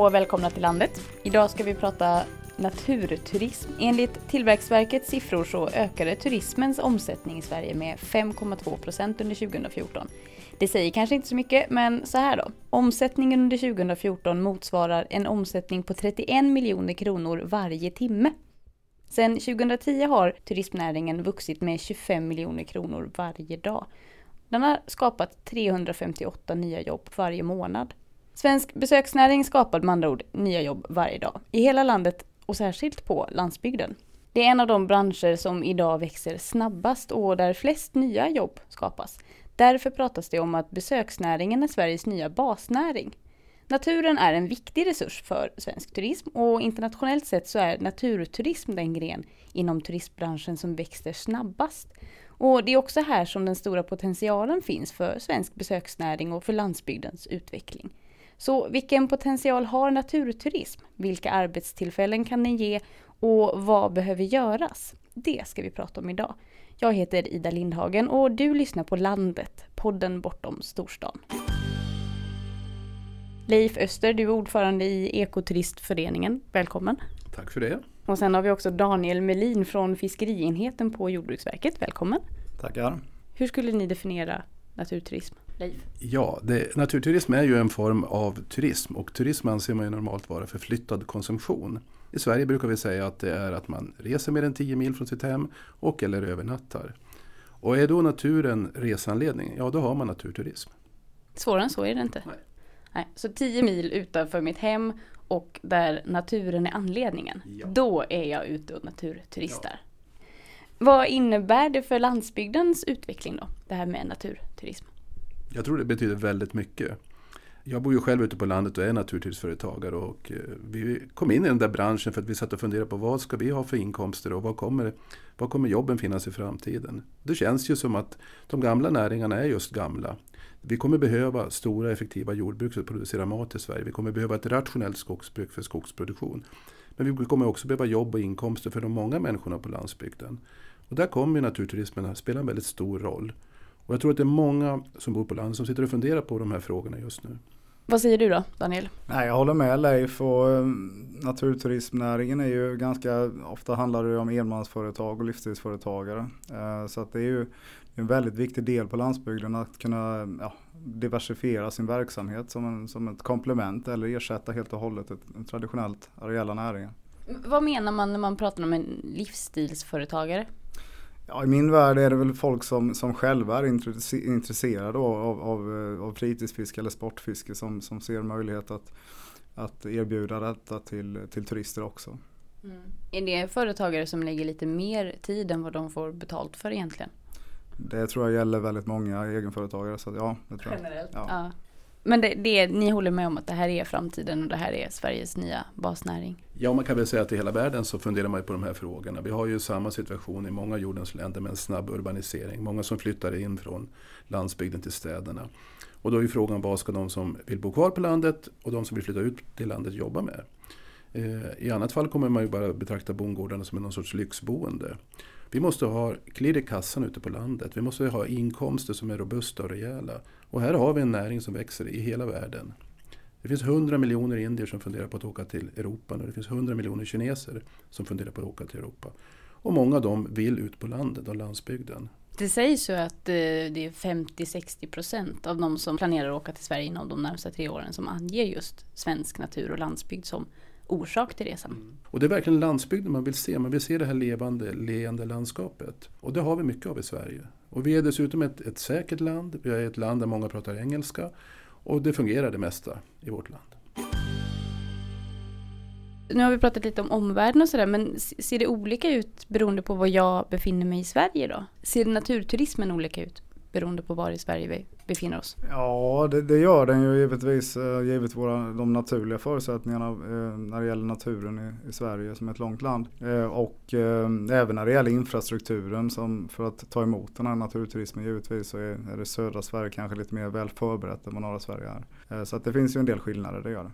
Hej och välkomna till landet. Idag ska vi prata naturturism. Enligt Tillväxtverkets siffror så ökade turismens omsättning i Sverige med 5,2 procent under 2014. Det säger kanske inte så mycket, men så här då. Omsättningen under 2014 motsvarar en omsättning på 31 miljoner kronor varje timme. Sedan 2010 har turismnäringen vuxit med 25 miljoner kronor varje dag. Den har skapat 358 nya jobb varje månad. Svensk besöksnäring skapar med andra ord nya jobb varje dag. I hela landet och särskilt på landsbygden. Det är en av de branscher som idag växer snabbast och där flest nya jobb skapas. Därför pratas det om att besöksnäringen är Sveriges nya basnäring. Naturen är en viktig resurs för svensk turism och internationellt sett så är naturturism den gren inom turistbranschen som växer snabbast. Och det är också här som den stora potentialen finns för svensk besöksnäring och för landsbygdens utveckling. Så vilken potential har naturturism? Vilka arbetstillfällen kan den ge och vad behöver göras? Det ska vi prata om idag. Jag heter Ida Lindhagen och du lyssnar på Landet, podden bortom storstan. Leif Öster, du är ordförande i Ekoturistföreningen. Välkommen! Tack för det! Och sen har vi också Daniel Melin från fiskerienheten på Jordbruksverket. Välkommen! Tackar! Hur skulle ni definiera naturturism? Leif? Ja, det, naturturism är ju en form av turism och turism anser man ju normalt vara förflyttad konsumtion. I Sverige brukar vi säga att det är att man reser mer än 10 mil från sitt hem och eller övernattar. Och är då naturen resanledning, ja då har man naturturism. Svårare än så är det inte. Nej. Nej. Så 10 mil utanför mitt hem och där naturen är anledningen. Ja. Då är jag ute och naturturistar. Vad innebär det för landsbygdens utveckling då? Det här med naturturism. Jag tror det betyder väldigt mycket. Jag bor ju själv ute på landet och är naturturismföretagare och eh, vi kom in i den där branschen för att vi satt och funderade på vad ska vi ha för inkomster och vad kommer, vad kommer jobben finnas i framtiden? Det känns ju som att de gamla näringarna är just gamla. Vi kommer behöva stora effektiva jordbruk för att producera mat i Sverige. Vi kommer behöva ett rationellt skogsbruk för skogsproduktion. Men vi kommer också behöva jobb och inkomster för de många människorna på landsbygden. Och där kommer naturturismen att spela en väldigt stor roll. Och jag tror att det är många som bor på landet som sitter och funderar på de här frågorna just nu. Vad säger du då, Daniel? Nej, jag håller med Leif och eh, naturturismnäringen är ju ganska, ofta handlar det om enmansföretag och livsstilsföretagare. Eh, Så att det är ju en väldigt viktig del på landsbygden att kunna ja, diversifiera sin verksamhet som, en, som ett komplement eller ersätta helt och hållet ett, ett traditionellt areella näringar. Vad menar man när man pratar om en livsstilsföretagare? Ja, I min värld är det väl folk som, som själva är intresse- intresserade av, av, av, eh, av fritidsfiske eller sportfiske som, som ser möjlighet att, att erbjuda detta till, till turister också. Är det företagare som lägger lite mer tid än vad de får betalt för egentligen? Det tror jag gäller väldigt många egenföretagare så ja, det tror jag. Generellt? Ja. Ja. Men det, det, ni håller med om att det här är framtiden och det här är Sveriges nya basnäring? Ja, man kan väl säga att i hela världen så funderar man ju på de här frågorna. Vi har ju samma situation i många av jordens länder med en snabb urbanisering. Många som flyttar in från landsbygden till städerna. Och då är ju frågan vad ska de som vill bo kvar på landet och de som vill flytta ut till landet jobba med? Eh, I annat fall kommer man ju bara betrakta bondgårdarna som någon sorts lyxboende. Vi måste ha klirr i kassan ute på landet. Vi måste ha inkomster som är robusta och rejäla. Och här har vi en näring som växer i hela världen. Det finns 100 miljoner indier som funderar på att åka till Europa och det finns 100 miljoner kineser som funderar på att åka till Europa. Och många av dem vill ut på landet och landsbygden. Det sägs ju att eh, det är 50-60 procent av de som planerar att åka till Sverige inom de närmsta tre åren som anger just svensk natur och landsbygd som orsak till resan. Och det är verkligen landsbygden man vill se. Man vill se det här levande, leende landskapet. Och det har vi mycket av i Sverige. Och vi är dessutom ett, ett säkert land. Vi är ett land där många pratar engelska. Och det fungerar det mesta i vårt land. Nu har vi pratat lite om omvärlden och sådär, men ser det olika ut beroende på var jag befinner mig i Sverige då? Ser naturturismen olika ut beroende på var i Sverige vi befinner oss? Ja, det, det gör den ju givetvis eh, givet våra, de naturliga förutsättningarna eh, när det gäller naturen i, i Sverige som ett långt land. Eh, och eh, även när det gäller infrastrukturen som för att ta emot den här naturturismen givetvis så är, är det södra Sverige kanske lite mer väl förberett än vad norra Sverige är. Så att det finns ju en del skillnader, det gör det.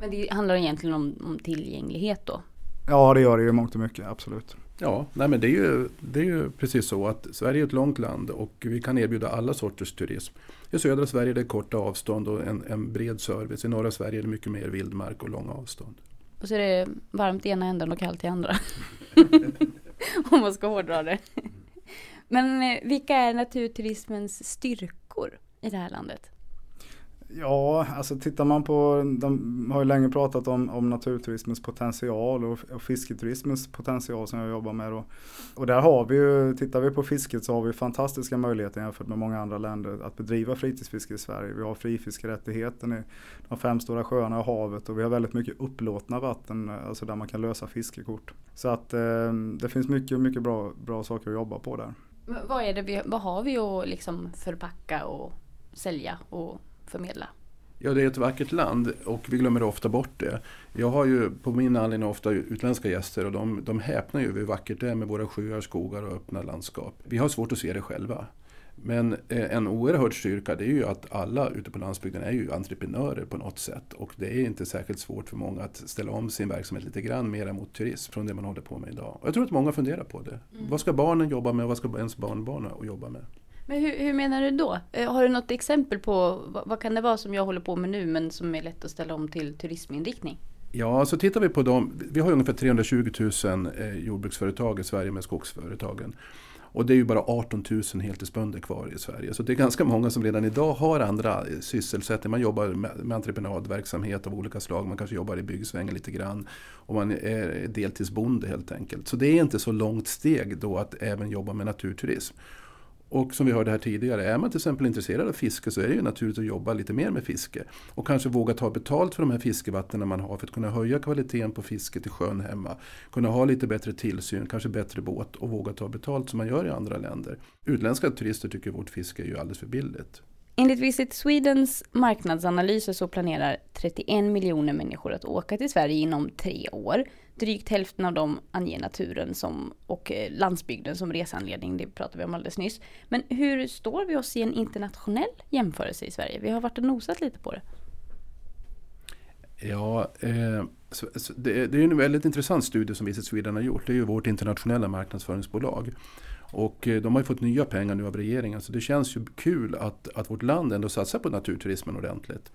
Men det handlar egentligen om, om tillgänglighet då? Ja, det gör det ju mångt och mycket, absolut. Ja, nej men det är, ju, det är ju precis så att Sverige är ett långt land och vi kan erbjuda alla sorters turism. I södra Sverige är det korta avstånd och en, en bred service. I norra Sverige är det mycket mer vildmark och långa avstånd. Och så är det varmt i ena änden och kallt i andra. Om man ska hårdra det. Men eh, vilka är naturturismens styrkor i det här landet? Ja, alltså tittar man på, de har ju länge pratat om, om naturturismens potential och, och fisketurismens potential som jag jobbar med. Då. Och där har vi ju, tittar vi på fisket så har vi fantastiska möjligheter jämfört med många andra länder att bedriva fritidsfiske i Sverige. Vi har frifiskerättigheten i de fem stora sjöarna och havet och vi har väldigt mycket upplåtna vatten, alltså där man kan lösa fiskekort. Så att eh, det finns mycket, mycket bra, bra saker att jobba på där. vad, är det vi, vad har vi att liksom förpacka och sälja och förmedla? Ja, det är ett vackert land och vi glömmer ofta bort det. Jag har ju på min anledning ofta utländska gäster och de, de häpnar ju över hur vackert det är med våra sjöar, skogar och öppna landskap. Vi har svårt att se det själva. Men eh, en oerhörd styrka det är ju att alla ute på landsbygden är ju entreprenörer på något sätt. Och det är inte särskilt svårt för många att ställa om sin verksamhet lite grann mer mot turism från det man håller på med idag. Och jag tror att många funderar på det. Mm. Vad ska barnen jobba med och vad ska ens barnbarn jobba med? Men hur, hur, menar du då? Eh, har du något exempel på vad, vad, kan det vara som jag håller på med nu men som är lätt att ställa om till turisminriktning? Ja, så tittar vi på dem. Vi har ungefär 320 000 eh, jordbruksföretag i Sverige med skogsföretagen. Och det är ju bara 18 000 heltidsbönder kvar i Sverige. Så det är ganska många som redan idag har andra eh, sysselsättningar. Man jobbar med entreprenadverksamhet av olika slag. Man kanske jobbar i byggsvängen lite grann. Och man är deltidsbonde helt enkelt. Så det är inte så långt steg då att även jobba med naturturism. Och som vi hörde här tidigare, är man till exempel intresserad av fiske så är det ju naturligt att jobba lite mer med fiske. Och kanske våga ta betalt för de här fiskevattnen man har för att kunna höja kvaliteten på fisket i sjön hemma. Kunna ha lite bättre tillsyn, kanske bättre båt och våga ta betalt som man gör i andra länder. Utländska turister tycker vårt fiske är ju alldeles för billigt. Enligt Visit Swedens marknadsanalyser så planerar 31 miljoner människor att åka till Sverige inom tre år. Drygt hälften av dem anger naturen som, och eh, landsbygden som resanledning, det pratade vi om alldeles nyss. Men hur står vi oss i en internationell jämförelse i Sverige? Vi har varit och nosat lite på det. Ja, eh, så, så det, det, är en väldigt intressant studie som Visit Sweden har gjort. Det är ju vårt internationella marknadsföringsbolag. Och eh, de har ju fått nya pengar nu av regeringen så det känns ju kul att, att vårt land ändå satsar på naturturismen ordentligt.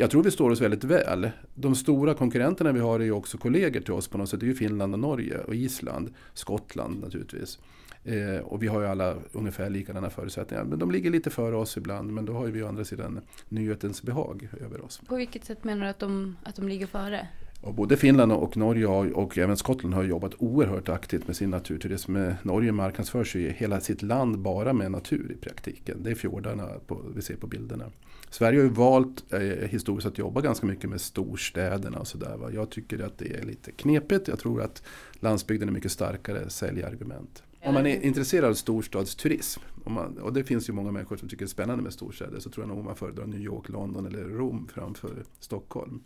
Jag tror vi står oss väldigt väl. De stora konkurrenterna vi har är ju också kollegor till oss på något sätt. Det är ju Finland och Norge och Island, Skottland naturligtvis. Eh, och vi har ju alla ungefär likadana förutsättningar. Men de ligger lite före oss ibland. Men då har vi å andra sidan nyhetens behag över oss. På vilket sätt menar du att de, att de ligger före? Och både Finland och Norge och även Skottland har jobbat oerhört aktivt med sin naturturism. Norge marknadsför sig hela sitt land bara med natur i praktiken. Det är fjordarna på, vi ser på bilderna. Sverige har ju valt eh, historiskt att jobba ganska mycket med storstäderna och sådär. Jag tycker att det är lite knepigt. Jag tror att landsbygden är mycket starkare säljargument. Om man är intresserad av storstadsturism, man, och det finns ju många människor som tycker det är spännande med storstäder, så tror jag nog man föredrar New York, London eller Rom framför Stockholm.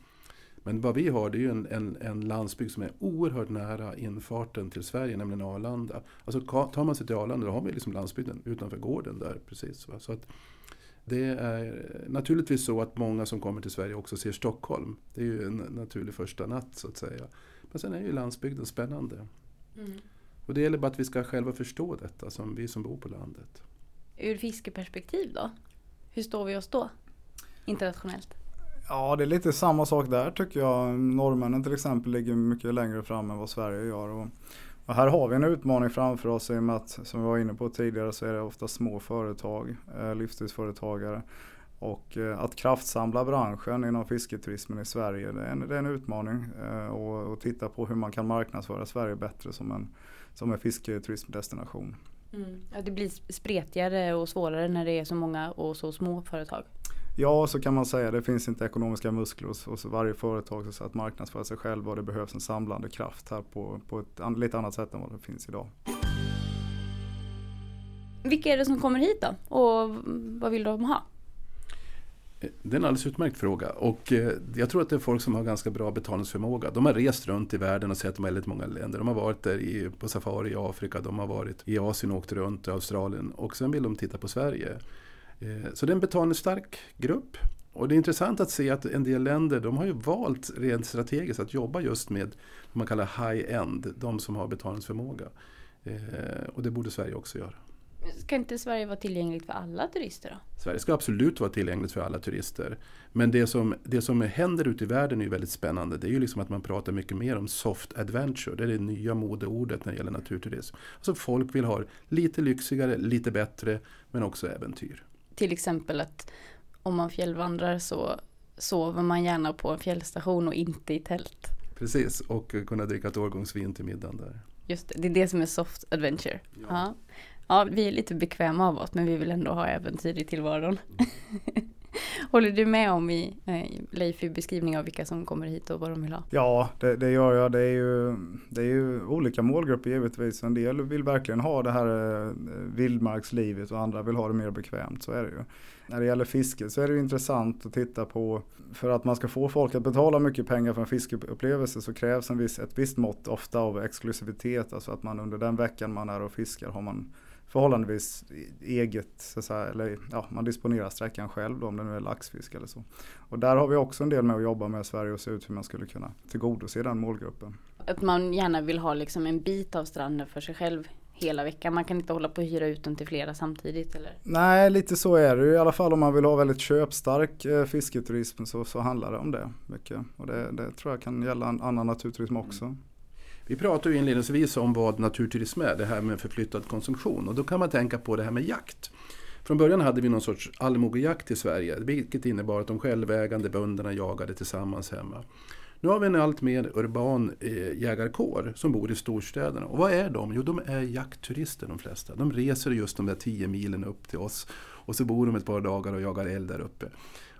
Men vad vi har det är ju en, en, en landsbygd som är oerhört nära infarten till Sverige, nämligen Arlanda. Alltså tar man sig till Arlanda då har vi liksom landsbygden utanför gården där. precis. Va? Så att det är naturligtvis så att många som kommer till Sverige också ser Stockholm. Det är ju en naturlig första natt så att säga. Men sen är ju landsbygden spännande. Mm. Och det gäller bara att vi ska själva förstå detta, som vi som bor på landet. Ur fiskeperspektiv då? Hur står vi oss då? Internationellt? Ja, det är lite samma sak där tycker jag. Norrmännen till exempel ligger mycket längre fram än vad Sverige gör. Och, och här har vi en utmaning framför oss i och med att, som vi var inne på tidigare, så är det ofta små företag, eh, livstidsföretagare. Och eh, att kraftsamla branschen inom fisketurismen i Sverige, det är en, det är en utmaning. Eh, och, och titta på hur man kan marknadsföra Sverige bättre som en, som en fisketurismdestination. Mm. Ja, det blir spretigare och svårare när det är så många och så små företag. Ja, så kan man säga. Det finns inte ekonomiska muskler hos, hos varje företag så att marknadsföra sig själv och det behövs en samlande kraft här på, på ett an, lite annat sätt än vad det finns idag. Vilka är det som kommer hit då? Och vad vill de ha? Det är en alldeles utmärkt fråga. Och eh, jag tror att det är folk som har ganska bra betalningsförmåga. De har rest runt i världen och sett väldigt många länder. De har varit där i, på safari i Afrika, de har varit i Asien och åkt runt i Australien. Och sen vill de titta på Sverige. Eh, så det är en betalningsstark grupp. Och det är intressant att se att en del länder de har ju valt rent strategiskt att jobba just med vad man kallar high-end, de som har betalningsförmåga. Eh, och det borde Sverige också göra. Ska inte Sverige vara tillgängligt för alla turister då? Sverige ska absolut vara tillgängligt för alla turister. Men det som, det som händer ute i världen är ju väldigt spännande. Det är ju liksom att man pratar mycket mer om soft adventure. Det är det nya modeordet när det gäller naturturism. Alltså folk vill ha lite lyxigare, lite bättre, men också äventyr. Till exempel att om man fjällvandrar så sover man gärna på en fjällstation och inte i tält. Precis, och kunna dricka ett årgångsvin till middagen där. Just det, det är det som är soft adventure. Ja. ja. Ja, vi är lite bekväma av oss men vi vill ändå ha äventyr i tillvaron. Mm. Håller du med om i eh, Leif i beskrivning av vilka som kommer hit och vad de vill ha? Ja, det, det gör jag. Det är, ju, det är ju olika målgrupper givetvis. En del vill verkligen ha det här eh, vildmarkslivet och andra vill ha det mer bekvämt. Så är det ju. När det gäller fiske så är det intressant att titta på. För att man ska få folk att betala mycket pengar för en fiskeupplevelse så krävs en viss, ett visst mått ofta av exklusivitet. Alltså att man under den veckan man är och fiskar har man förhållandevis eget, så säga, eller ja, man disponerar sträckan själv då, om det nu är laxfisk eller så. Och där har vi också en del med att jobba med Sverige och se ut hur man skulle kunna tillgodose den målgruppen. Att man gärna vill ha liksom en bit av stranden för sig själv hela veckan. Man kan inte hålla på och hyra ut den till flera samtidigt eller? Nej, lite så är det i alla fall om man vill ha väldigt köpstark eh, fisketurism så, så handlar det om det mycket. Och det, det tror jag kan gälla en annan naturturism också. Mm. Vi pratade ju inledningsvis om vad naturturism är, det här med förflyttad konsumtion. Och då kan man tänka på det här med jakt. Från början hade vi någon sorts allmogejakt i Sverige, vilket innebar att de självägande bönderna jagade tillsammans hemma. Nu har vi en allt mer urban eh, jägarkår som bor i storstäderna. Och vad är de? Jo, de är jaktturister de flesta. De reser just de där tio milen upp till oss och så bor de ett par dagar och jagar eld där uppe.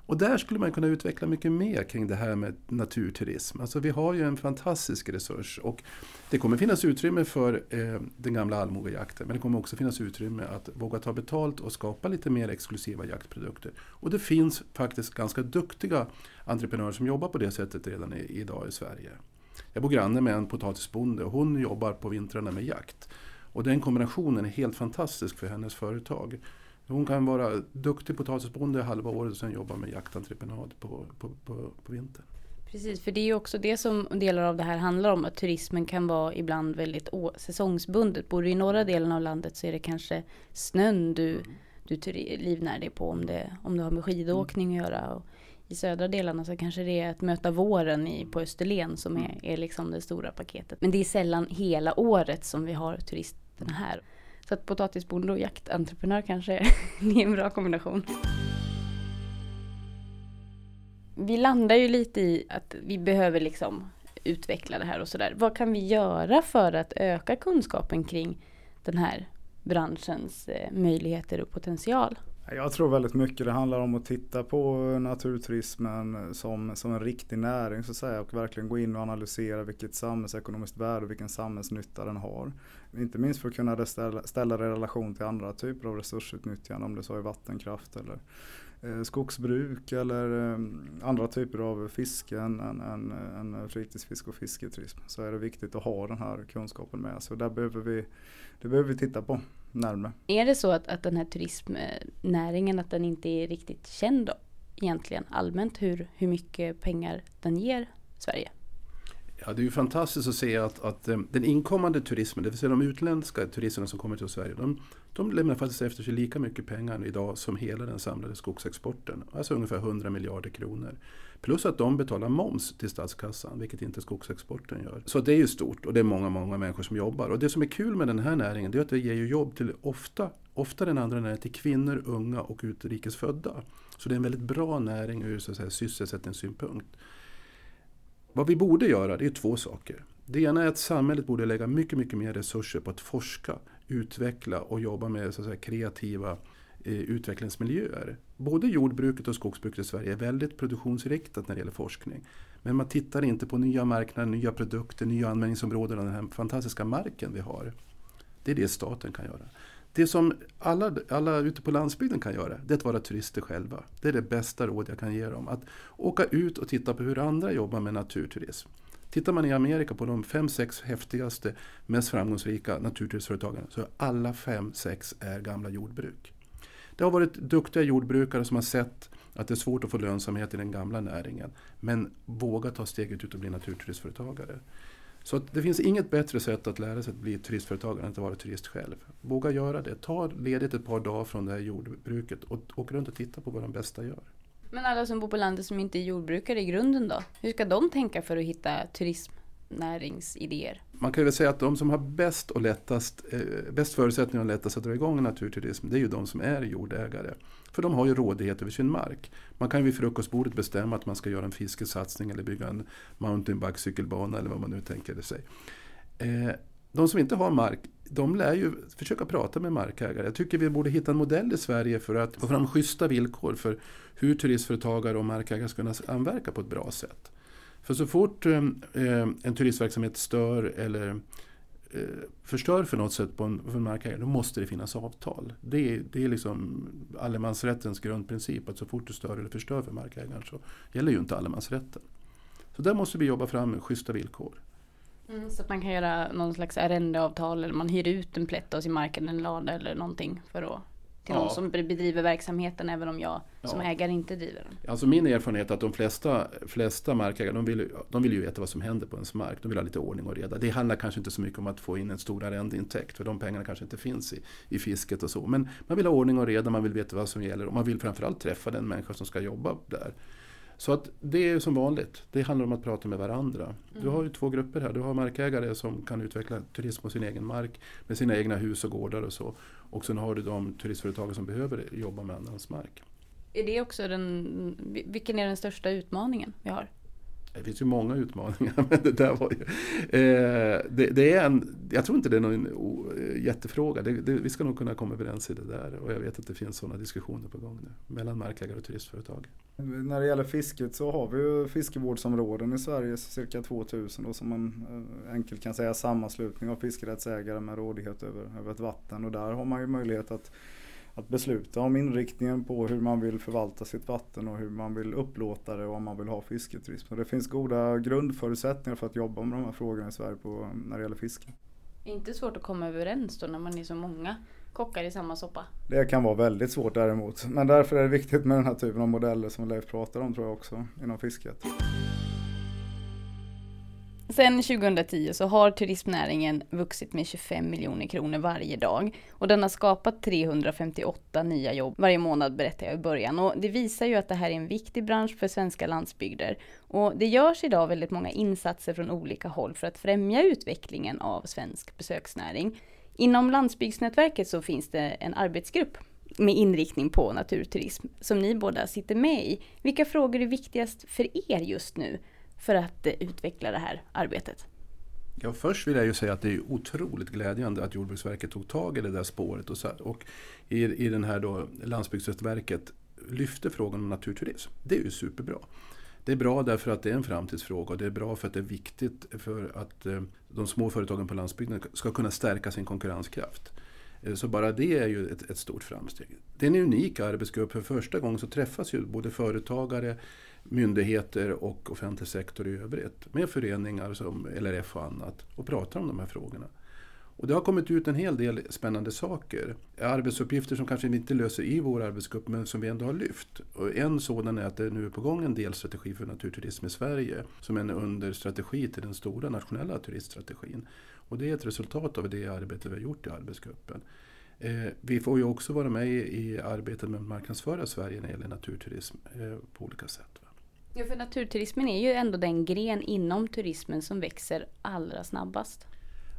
Och där skulle man kunna utveckla mycket mer kring det här med naturturism. Alltså vi har ju en fantastisk resurs och det kommer finnas utrymme för eh, den gamla allmogejakten men det kommer också finnas utrymme att våga ta betalt och skapa lite mer exklusiva jaktprodukter. Och det finns faktiskt ganska duktiga entreprenörer som jobbar på det sättet redan i, idag i Sverige. Jag bor granne med en potatisbonde och hon jobbar på vintrarna med jakt. Och den kombinationen är helt fantastisk för hennes företag. Hon kan vara duktig potatisbonde halva året och sen jobba med jaktentreprenad på, på, på, på vintern. Precis, för det är ju också det som delar av det här handlar om. Att turismen kan vara ibland väldigt säsongsbundet. Bor du i norra delen av landet så är det kanske snön du, mm. du livnär dig på om det, om det har med skidåkning att göra. Och I södra delarna så kanske det är att möta våren i, på Österlen som är, är liksom det stora paketet. Men det är sällan hela året som vi har turisterna här. Så att potatisbonde och jaktentreprenör kanske är en bra kombination. Vi landar ju lite i att vi behöver liksom utveckla det här och sådär. Vad kan vi göra för att öka kunskapen kring den här branschens eh, möjligheter och potential? Jag tror väldigt mycket det handlar om att titta på naturturismen som, som en riktig näring så att säga och verkligen gå in och analysera vilket samhällsekonomiskt värde och vilken samhällsnytta den har. Inte minst för att kunna ställa, ställa det i relation till andra typer av resursutnyttjande om det så är vattenkraft eller eh, skogsbruk eller eh, andra typer av fisken än, än, än, fritidsfisk fritidsfiske och fisketurism. Så är det viktigt att ha den här kunskapen med sig. Och där behöver vi, det behöver vi titta på närmare. Är det så att, att den här turismnäringen att den inte är riktigt känd egentligen allmänt hur, hur mycket pengar den ger Sverige? Ja, det är ju fantastiskt att se att, att eh, den inkommande turismen, det vill säga de utländska turisterna som kommer till Sverige, de, de lämnar faktiskt efter sig lika mycket pengar idag som hela den samlade skogsexporten. Alltså ungefär 100 miljarder kronor. Plus att de betalar moms till statskassan, vilket inte skogsexporten gör. Så det är ju stort och det är många, många människor som jobbar. Och det som är kul med den här näringen, det är att det ger ju jobb till ofta, ofta den andra näringen, till kvinnor, unga och utrikesfödda. Så det är en väldigt bra näring ur så att säga, sysselsättningssynpunkt. Vad vi borde göra det är två saker. Det ena är att samhället borde lägga mycket, mycket mer resurser på att forska, utveckla och jobba med så att säga, kreativa eh, utvecklingsmiljöer. Både jordbruket och skogsbruket i Sverige är väldigt produktionsriktat när det gäller forskning. Men man tittar inte på nya marknader, nya produkter, nya användningsområden av den här fantastiska marken vi har. Det är det staten kan göra. Det som alla, alla ute på landsbygden kan göra, det är att vara turister själva. Det är det bästa råd jag kan ge dem. Att åka ut och titta på hur andra jobbar med naturturism. Tittar man i Amerika på de fem, sex häftigaste, mest framgångsrika naturturismföretagen så är alla fem, sex är gamla jordbruk. Det har varit duktiga jordbrukare som har sett att det är svårt att få lönsamhet i den gamla näringen. Men våga ta steget ut och bli naturturistföretagare. Så det finns inget bättre sätt att lära sig att bli turistföretagare än att vara turist själv. Våga göra det. Ta ledigt ett par dagar från det här jordbruket och åk runt och titta på vad de bästa gör. Men alla som bor på landet som inte är jordbrukare i grunden då? Hur ska de tänka för att hitta turismnäringsidéer? Man kan väl säga att de som har bäst, och lättast, eh, bäst förutsättningar och lättast att dra igång naturturism, det är ju de som är jordägare. För de har ju rådighet över sin mark. Man kan ju vid frukostbordet bestämma att man ska göra en fiskesatsning eller bygga en mountainbike-cykelbana eller vad man nu tänker sig. Eh, de som inte har mark, de lär ju försöka prata med markägare. Jag tycker vi borde hitta en modell i Sverige för att få fram schyssta villkor för hur turistföretagare och markägare ska kunna samverka på ett bra sätt. För så fort eh, en turistverksamhet stör eller eh, förstör för något sätt på en, en markägare, då måste det finnas avtal. Det, det är liksom allemansrättens grundprincip, att så fort du stör eller förstör för markägaren så gäller ju inte allemansrätten. Så där måste vi jobba fram schyssta villkor. Mm, så att man kan göra någon slags arrendeavtal eller man hyr ut en plätt av sin mark eller en lada eller någonting för att till ja. någon som bedriver verksamheten även om jag ja. som ägare inte driver den. Alltså min erfarenhet är att de flesta, flesta markägare de vill, de vill ju veta vad som händer på ens mark. De vill ha lite ordning och reda. Det handlar kanske inte så mycket om att få in en stor arrendeintäkt för de pengarna kanske inte finns i, i fisket och så. Men man vill ha ordning och reda, man vill veta vad som gäller och man vill framförallt träffa den människa som ska jobba där. Så att det är som vanligt. Det handlar om att prata med varandra. Mm. Du har ju två grupper här. Du har markägare som kan utveckla turism på sin egen mark med sina egna hus och gårdar och så. Och sen har du de turistföretag som behöver jobba med annans mark. Är det också den, vilken är den största utmaningen vi har? Det finns ju många utmaningar, men det där var ju... Eh, det, det, är en, jag tror inte det är någon eh, jättefråga. Det, det, vi ska nog kunna komma överens i det där. Och jag vet att det finns sådana diskussioner på gång nu mellan markägare och turistföretag. När det gäller fisket så har vi ju fiskevårdsområden i Sverige, cirka 2000 då, som man eh, enkelt kan säga sammanslutning av fiskerättsägare med rådighet över, över ett vatten. Och där har man ju möjlighet att att besluta om inriktningen på hur man vill förvalta sitt vatten och hur man vill upplåta det och om man vill ha fisketurism. Så det finns goda grundförutsättningar för att jobba med de här frågorna i Sverige på, när det gäller fiske. Inte svårt att komma överens då när man är så många kockar i samma soppa? Det kan vara väldigt svårt däremot. Men därför är det viktigt med den här typen av modeller som Leif pratar om tror jag också inom fisket. Sen 2010 så har turismnäringen vuxit med 25 miljoner kronor varje dag och den har skapat 358 nya jobb varje månad berättade jag i början och det visar ju att det här är en viktig bransch för svenska landsbygder. Och det görs idag väldigt många insatser från olika håll för att främja utvecklingen av svensk besöksnäring. Inom landsbygdsnätverket så finns det en arbetsgrupp med inriktning på naturturism som ni båda sitter med i. Vilka frågor är viktigast för er just nu? För att eh, utveckla det här arbetet? Ja, först vill jag ju säga att det är otroligt glädjande att Jordbruksverket tog tag i det där spåret och, och i, i den här då Landsbygdsverket lyfte frågan om naturturism. Det är ju superbra. Det är bra därför att det är en framtidsfråga och det är bra för att det är viktigt för att eh, de små företagen på landsbygden ska kunna stärka sin konkurrenskraft. Eh, så bara det är ju ett, ett stort framsteg. Det är en unik arbetsgrupp. För första gången så träffas ju både företagare, myndigheter och offentlig sektor i övrigt med föreningar som LRF och annat och pratar om de här frågorna. Och det har kommit ut en hel del spännande saker. Arbetsuppgifter som kanske vi inte löser i vår arbetsgrupp men som vi ändå har lyft. Och en sådan är att det nu är på gång en delstrategi för naturturism i Sverige som en understrategi till den stora nationella turiststrategin. Och det är ett resultat av det arbete vi har gjort i arbetsgruppen. Eh, vi får ju också vara med i arbetet med att marknadsföra Sverige när det gäller naturturism eh, på olika sätt. Ja, för naturturismen är ju ändå den gren inom turismen som växer allra snabbast.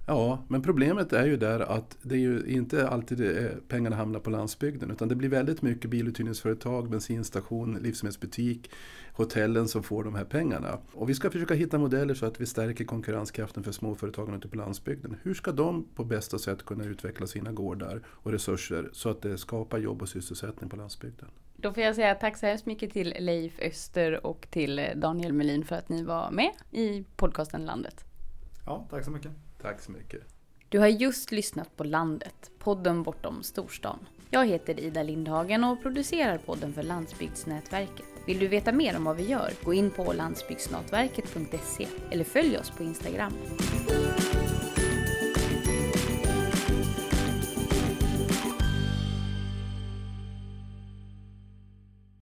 Ja, men problemet är ju där att det är ju inte alltid eh, pengarna hamnar på landsbygden utan det blir väldigt mycket biluthyrningsföretag, bensinstation, livsmedelsbutik, hotellen som får de här pengarna. Och vi ska försöka hitta modeller så att vi stärker konkurrenskraften för småföretagen ute på landsbygden. Hur ska de på bästa sätt kunna utveckla sina gårdar och resurser så att det skapar jobb och sysselsättning på landsbygden? Då får jag säga tack så hemskt mycket till Leif Öster och till Daniel Melin för att ni var med i podcasten Landet. Ja, tack så mycket. Tack så mycket. Du har just lyssnat på Landet, podden bortom storstan. Jag heter Ida Lindhagen och producerar podden för Landsbygdsnätverket. Vill du veta mer om vad vi gör? Gå in på landsbygdsnätverket.se eller följ oss på Instagram.